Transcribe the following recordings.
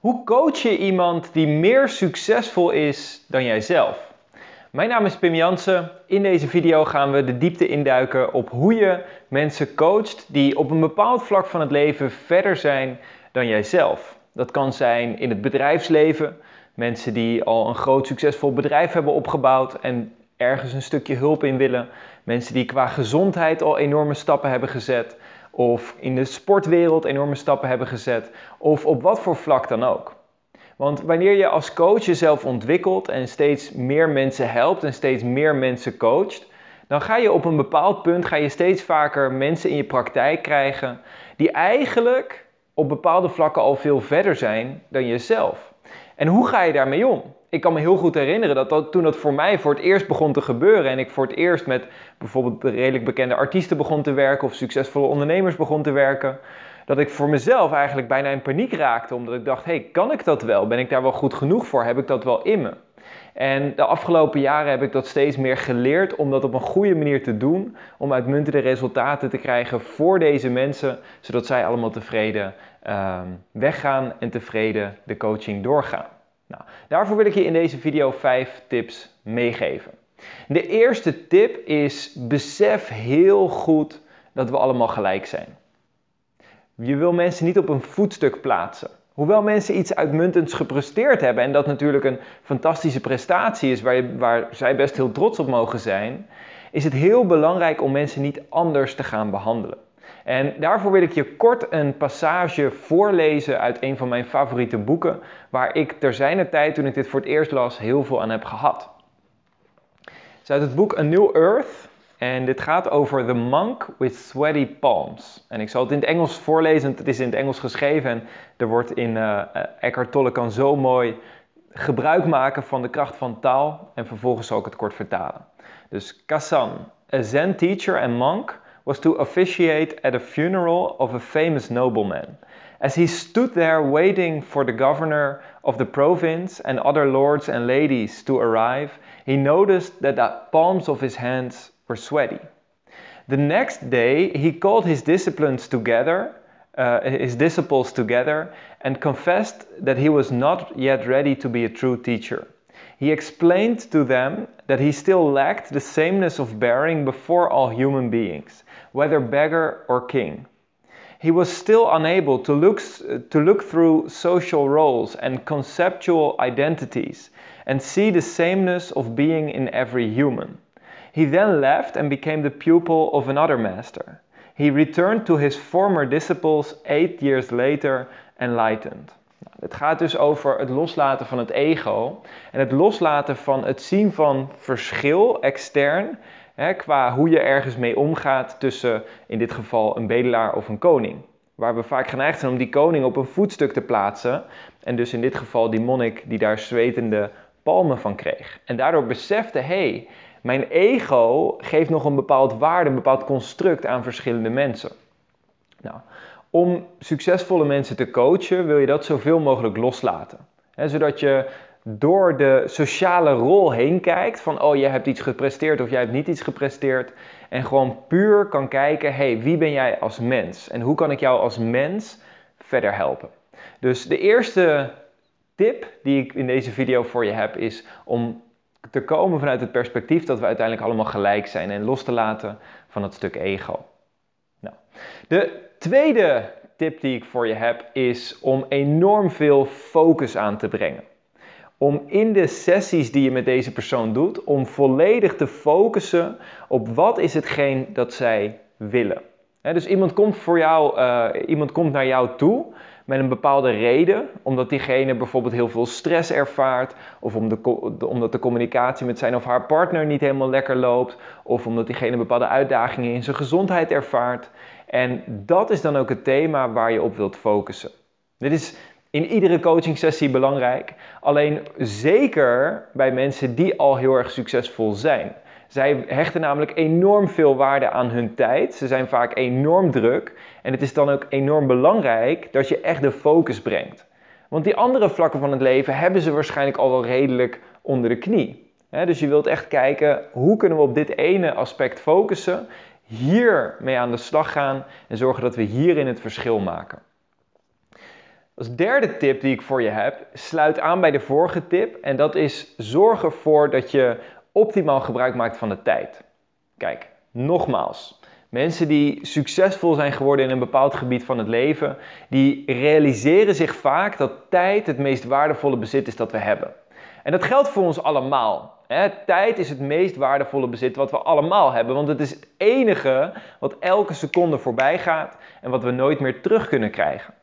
Hoe coach je iemand die meer succesvol is dan jijzelf? Mijn naam is Pim Jansen. In deze video gaan we de diepte induiken op hoe je mensen coacht die op een bepaald vlak van het leven verder zijn dan jijzelf. Dat kan zijn in het bedrijfsleven, mensen die al een groot succesvol bedrijf hebben opgebouwd en ergens een stukje hulp in willen, mensen die qua gezondheid al enorme stappen hebben gezet of in de sportwereld enorme stappen hebben gezet, of op wat voor vlak dan ook. Want wanneer je als coach jezelf ontwikkelt en steeds meer mensen helpt en steeds meer mensen coacht, dan ga je op een bepaald punt ga je steeds vaker mensen in je praktijk krijgen die eigenlijk op bepaalde vlakken al veel verder zijn dan jezelf. En hoe ga je daarmee om? Ik kan me heel goed herinneren dat, dat toen dat voor mij voor het eerst begon te gebeuren en ik voor het eerst met bijvoorbeeld redelijk bekende artiesten begon te werken of succesvolle ondernemers begon te werken, dat ik voor mezelf eigenlijk bijna in paniek raakte omdat ik dacht, hey, kan ik dat wel? Ben ik daar wel goed genoeg voor? Heb ik dat wel in me? En de afgelopen jaren heb ik dat steeds meer geleerd om dat op een goede manier te doen, om uitmuntende resultaten te krijgen voor deze mensen, zodat zij allemaal tevreden uh, weggaan en tevreden de coaching doorgaan. Nou, daarvoor wil ik je in deze video 5 tips meegeven. De eerste tip is besef heel goed dat we allemaal gelijk zijn. Je wil mensen niet op een voetstuk plaatsen. Hoewel mensen iets uitmuntends gepresteerd hebben en dat natuurlijk een fantastische prestatie is waar, je, waar zij best heel trots op mogen zijn, is het heel belangrijk om mensen niet anders te gaan behandelen. En daarvoor wil ik je kort een passage voorlezen uit een van mijn favoriete boeken, waar ik ter zijner tijd, toen ik dit voor het eerst las, heel veel aan heb gehad. Het is uit het boek A New Earth en dit gaat over The Monk with Sweaty Palms. En ik zal het in het Engels voorlezen, het is in het Engels geschreven en er wordt in uh, Eckhart Tolle kan zo mooi gebruik maken van de kracht van taal en vervolgens zal ik het kort vertalen. Dus Kassan, a Zen teacher and monk was to officiate at a funeral of a famous nobleman. As he stood there waiting for the governor of the province and other lords and ladies to arrive, he noticed that the palms of his hands were sweaty. The next day, he called his disciples together, uh, his disciples together, and confessed that he was not yet ready to be a true teacher. He explained to them that he still lacked the sameness of bearing before all human beings, whether beggar or king. He was still unable to look, to look through social roles and conceptual identities and see the sameness of being in every human. He then left and became the pupil of another master. He returned to his former disciples eight years later enlightened. Het gaat dus over het loslaten van het ego en het loslaten van het zien van verschil extern, qua hoe je ergens mee omgaat tussen in dit geval een bedelaar of een koning. Waar we vaak geneigd zijn om die koning op een voetstuk te plaatsen en dus in dit geval die monnik die daar zwetende palmen van kreeg. En daardoor besefte, hey, mijn ego geeft nog een bepaald waarde, een bepaald construct aan verschillende mensen. Nou, om succesvolle mensen te coachen wil je dat zoveel mogelijk loslaten. zodat je door de sociale rol heen kijkt van oh jij hebt iets gepresteerd of jij hebt niet iets gepresteerd en gewoon puur kan kijken hey wie ben jij als mens en hoe kan ik jou als mens verder helpen. Dus de eerste tip die ik in deze video voor je heb is om te komen vanuit het perspectief dat we uiteindelijk allemaal gelijk zijn en los te laten van het stuk ego. Nou, de tweede tip die ik voor je heb is om enorm veel focus aan te brengen. Om in de sessies die je met deze persoon doet, om volledig te focussen op wat is hetgeen dat zij willen. dus iemand komt, voor jou, uh, iemand komt naar jou toe met een bepaalde reden, omdat diegene bijvoorbeeld heel veel stress ervaart, of de, omdat de communicatie met zijn of haar partner niet helemaal lekker loopt, of omdat diegene bepaalde uitdagingen in zijn gezondheid ervaart. En dat is dan ook het thema waar je op wilt focussen. Dit is in iedere coaching sessie belangrijk, alleen zeker bij mensen die al heel erg succesvol zijn. Zij hechten namelijk enorm veel waarde aan hun tijd. Ze zijn vaak enorm druk. En het is dan ook enorm belangrijk dat je echt de focus brengt. Want die andere vlakken van het leven hebben ze waarschijnlijk al wel redelijk onder de knie. dus je wilt echt kijken hoe kunnen we op dit ene aspect focussen, hier mee aan de slag gaan en zorgen dat we hierin het verschil maken. Als derde tip die ik voor je heb, sluit aan bij de vorige tip. En dat is zorg ervoor dat je optimaal gebruik maakt van de tijd. Kijk, nogmaals. Mensen die succesvol zijn geworden in een bepaald gebied van het leven, die realiseren zich vaak dat tijd het meest waardevolle bezit is dat we hebben. En dat geldt voor ons allemaal. Tijd is het meest waardevolle bezit wat we allemaal hebben, want het is het enige wat elke seconde voorbij gaat en wat we nooit meer terug kunnen krijgen.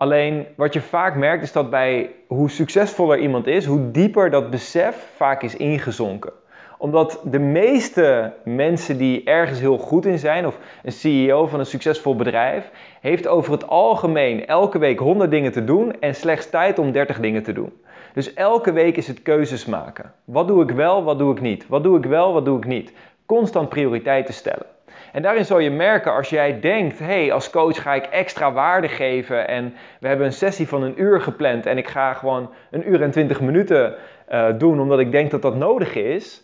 Alleen wat je vaak merkt is dat bij hoe succesvoller iemand is, hoe dieper dat besef vaak is ingezonken omdat de meeste mensen die ergens heel goed in zijn, of een CEO van een succesvol bedrijf, heeft over het algemeen elke week 100 dingen te doen en slechts tijd om 30 dingen te doen. Dus elke week is het keuzes maken. Wat doe ik wel, wat doe ik niet? Wat doe ik wel, wat doe ik niet? Constant prioriteiten stellen. En daarin zal je merken als jij denkt, hé, hey, als coach ga ik extra waarde geven en we hebben een sessie van een uur gepland en ik ga gewoon een uur en twintig minuten uh, doen omdat ik denk dat dat nodig is,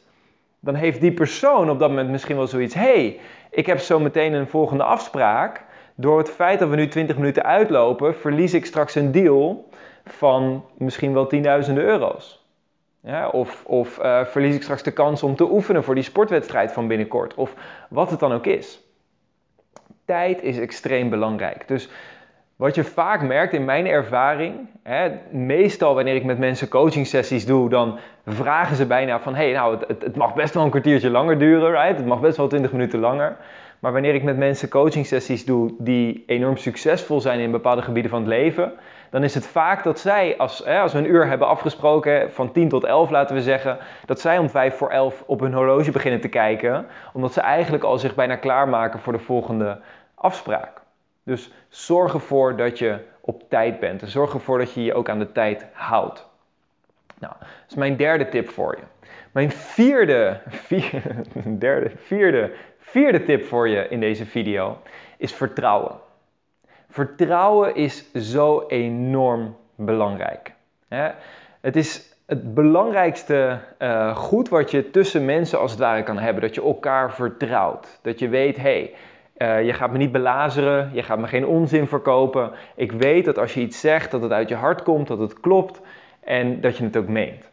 dan heeft die persoon op dat moment misschien wel zoiets, hé, hey, ik heb zo meteen een volgende afspraak. Door het feit dat we nu 20 minuten uitlopen, verlies ik straks een deal van misschien wel tienduizenden euro's. Of of uh, verlies ik straks de kans om te oefenen voor die sportwedstrijd van binnenkort. Of wat het dan ook is. Tijd is extreem belangrijk. Dus wat je vaak merkt in mijn ervaring, hè, meestal wanneer ik met mensen coaching sessies doe, dan vragen ze bijna van, hey, nou, het, het, mag best wel een kwartiertje langer duren, right? het mag best wel 20 minuten langer. Maar wanneer ik met mensen coaching sessies doe die enorm succesvol zijn in bepaalde gebieden van het leven, dan is het vaak dat zij, als, hè, als we een uur hebben afgesproken, van 10 tot 11 laten we zeggen, dat zij om 5 voor 11 op hun horloge beginnen te kijken, omdat ze eigenlijk al zich bijna klaarmaken voor de volgende afspraak. Dus zorg ervoor dat je op tijd bent en zorg ervoor dat je je ook aan de tijd houdt. Nou, dat is mijn derde tip voor je. Mijn vierde, vierde, derde, vierde, vierde tip voor je in deze video is vertrouwen. Vertrouwen is zo enorm belangrijk. Het is het belangrijkste uh, goed wat je tussen mensen als het ware kan hebben. Dat je elkaar vertrouwt. Dat je weet, hé, hey, uh, je gaat me niet belazeren, je gaat me geen onzin verkopen. Ik weet dat als je iets zegt, dat het uit je hart komt, dat het klopt en dat je het ook meent.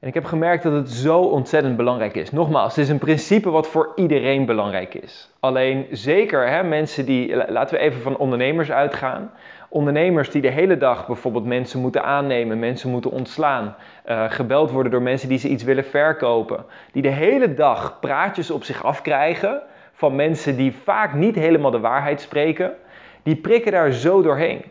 En ik heb gemerkt dat het zo ontzettend belangrijk is. Nogmaals, het is een principe wat voor iedereen belangrijk is. Alleen zeker hè, mensen die, laten we even van ondernemers uitgaan. Ondernemers die de hele dag bijvoorbeeld mensen moeten aannemen, mensen moeten ontslaan, uh, gebeld worden door mensen die ze iets willen verkopen. Die de hele dag praatjes op zich afkrijgen van mensen die vaak niet helemaal de waarheid spreken, die prikken daar zo doorheen.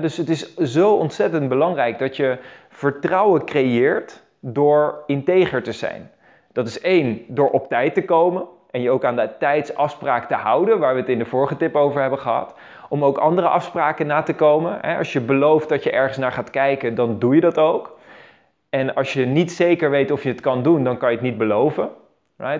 Dus het is zo ontzettend belangrijk dat je vertrouwen creëert door integer te zijn. Dat is één, door op tijd te komen en je ook aan de tijdsafspraak te houden, waar we het in de vorige tip over hebben gehad. Om ook andere afspraken na te komen. Als je belooft dat je ergens naar gaat kijken, dan doe je dat ook. En als je niet zeker weet of je het kan doen, dan kan je het niet beloven.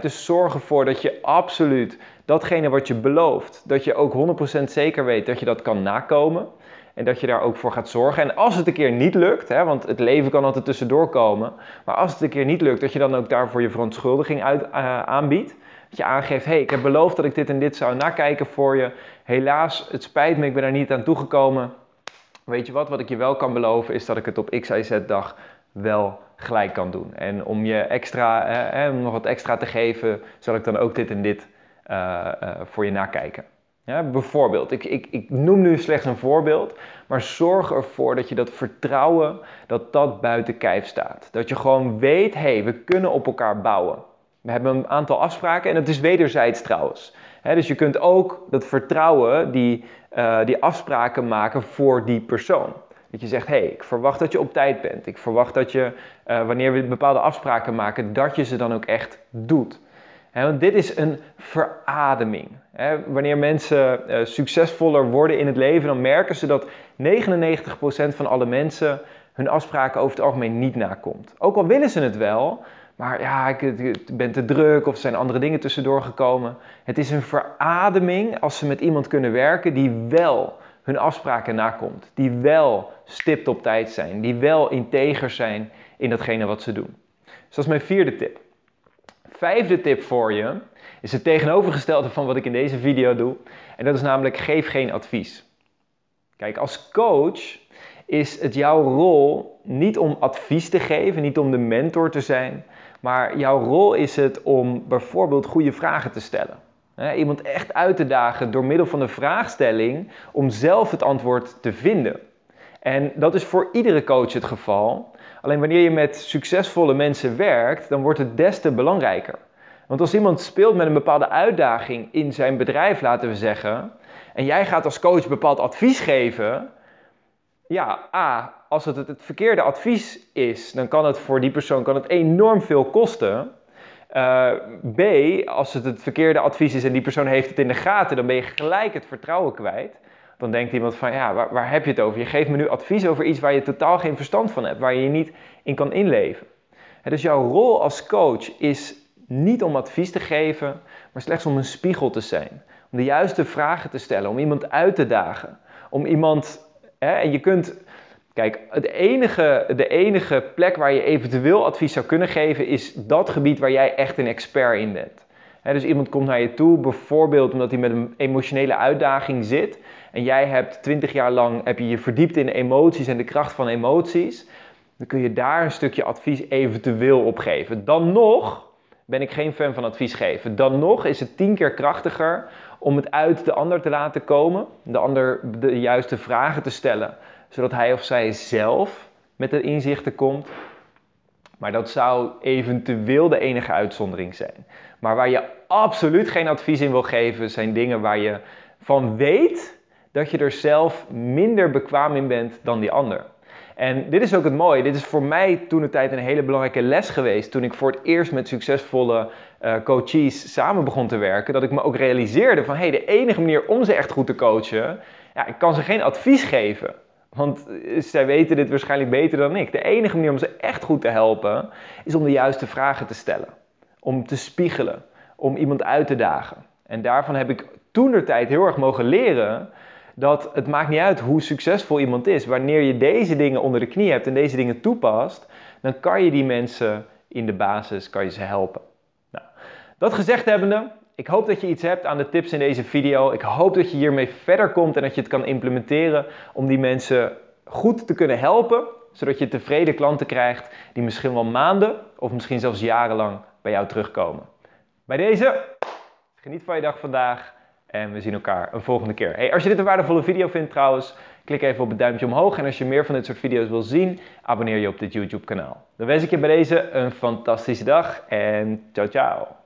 Dus zorg ervoor dat je absoluut datgene wat je belooft, dat je ook 100% zeker weet dat je dat kan nakomen. En dat je daar ook voor gaat zorgen. En als het een keer niet lukt, hè, want het leven kan altijd tussendoor komen. Maar als het een keer niet lukt, dat je dan ook daarvoor je verontschuldiging uit, uh, aanbiedt. Dat je aangeeft, hey, ik heb beloofd dat ik dit en dit zou nakijken voor je. Helaas, het spijt me, ik ben er niet aan toegekomen. Weet je wat, wat ik je wel kan beloven is dat ik het op X, Y, Z dag wel gelijk kan doen. En om je extra, eh, om nog wat extra te geven, zal ik dan ook dit en dit uh, voor je nakijken. Ja, bijvoorbeeld, ik, ik, ik noem nu slechts een voorbeeld, maar zorg ervoor dat je dat vertrouwen, dat dat buiten kijf staat. Dat je gewoon weet, hé, hey, we kunnen op elkaar bouwen. We hebben een aantal afspraken en het is wederzijds trouwens. dus je kunt ook dat vertrouwen, die, uh, die afspraken maken voor die persoon. Dat je zegt, hé, hey, ik verwacht dat je op tijd bent. Ik verwacht dat je, uh, wanneer we bepaalde afspraken maken, dat je ze dan ook echt doet. Want dit is een verademing. Wanneer mensen uh, succesvoller worden in het leven, dan merken ze dat 99% van alle mensen hun afspraken over het algemeen niet nakomt. Ook al willen ze het wel, maar ja, ik, ik ben te druk of er zijn andere dingen tussendoor gekomen. Het is een verademing als ze met iemand kunnen werken die wel hun afspraken nakomt. Die wel stipt op tijd zijn. Die wel integer zijn in datgene wat ze doen. Dus dat is mijn vierde tip. Vijfde tip voor je is het tegenovergestelde van wat ik in deze video doe. En dat is namelijk geef geen advies. Kijk, als coach is het jouw rol niet om advies te geven, niet om de mentor te zijn, maar jouw rol is het om bijvoorbeeld goede vragen te stellen. Iemand echt uit te dagen door middel van een vraagstelling om zelf het antwoord te vinden. En dat is voor iedere coach het geval. Alleen wanneer je met succesvolle mensen werkt, dan wordt het des te belangrijker. Want als iemand speelt met een bepaalde uitdaging in zijn bedrijf, laten we zeggen, en jij gaat als coach bepaald advies geven, ja, A, als het het verkeerde advies is, dan kan het voor die persoon kan het enorm veel kosten. Uh, B, als het het verkeerde advies is en die persoon heeft het in de gaten, dan ben je gelijk het vertrouwen kwijt. Dan denkt iemand van, ja, waar, waar heb je het over? Je geeft me nu advies over iets waar je totaal geen verstand van hebt, waar je je niet in kan inleven. dus jouw rol als coach is niet om advies te geven, maar slechts om een spiegel te zijn. Om de juiste vragen te stellen, om iemand uit te dagen. Om iemand, hè, en je kunt, kijk, het enige, de enige plek waar je eventueel advies zou kunnen geven is dat gebied waar jij echt een expert in bent. dus iemand komt naar je toe, bijvoorbeeld omdat hij met een emotionele uitdaging zit. En jij hebt twintig jaar lang heb je, je verdiept in emoties en de kracht van emoties. Dan kun je daar een stukje advies eventueel op geven. Dan nog ben ik geen fan van advies geven. Dan nog is het tien keer krachtiger om het uit de ander te laten komen, de ander de juiste vragen te stellen, zodat hij of zij zelf met de inzichten komt. Maar dat zou eventueel de enige uitzondering zijn. Maar waar je absoluut geen advies in wil geven, zijn dingen waar je van weet dat je er zelf minder bekwaam in bent dan die ander. En dit is ook het mooie. Dit is voor mij toen de tijd een hele belangrijke les geweest. Toen ik voor het eerst met succesvolle uh, coaches samen begon te werken. Dat ik me ook realiseerde van hé, hey, de enige manier om ze echt goed te coachen. Ja, ik kan ze geen advies geven. Want eh, zij weten dit waarschijnlijk beter dan ik. De enige manier om ze echt goed te helpen is om de juiste vragen te stellen. Om te spiegelen. Om iemand uit te dagen. En daarvan heb ik toen de tijd heel erg mogen leren dat het maakt niet uit hoe succesvol iemand is. Wanneer je deze dingen onder de knie hebt en deze dingen toepast, dan kan je die mensen in de basis kan je ze helpen. Nou, dat gezegd hebbende, ik hoop dat je iets hebt aan de tips in deze video. Ik hoop dat je hiermee verder komt en dat je het kan implementeren om die mensen goed te kunnen helpen, zodat je tevreden klanten krijgt die misschien wel maanden of misschien zelfs jarenlang bij jou terugkomen. Bij deze, geniet van je dag vandaag. En we zien elkaar een volgende keer. Hey, als je dit een waardevolle video vindt trouwens, klik even op het duimpje omhoog. En als je meer van dit soort video's wil zien, abonneer je op dit YouTube kanaal. Dan wens ik je bij deze een fantastische dag en ciao ciao.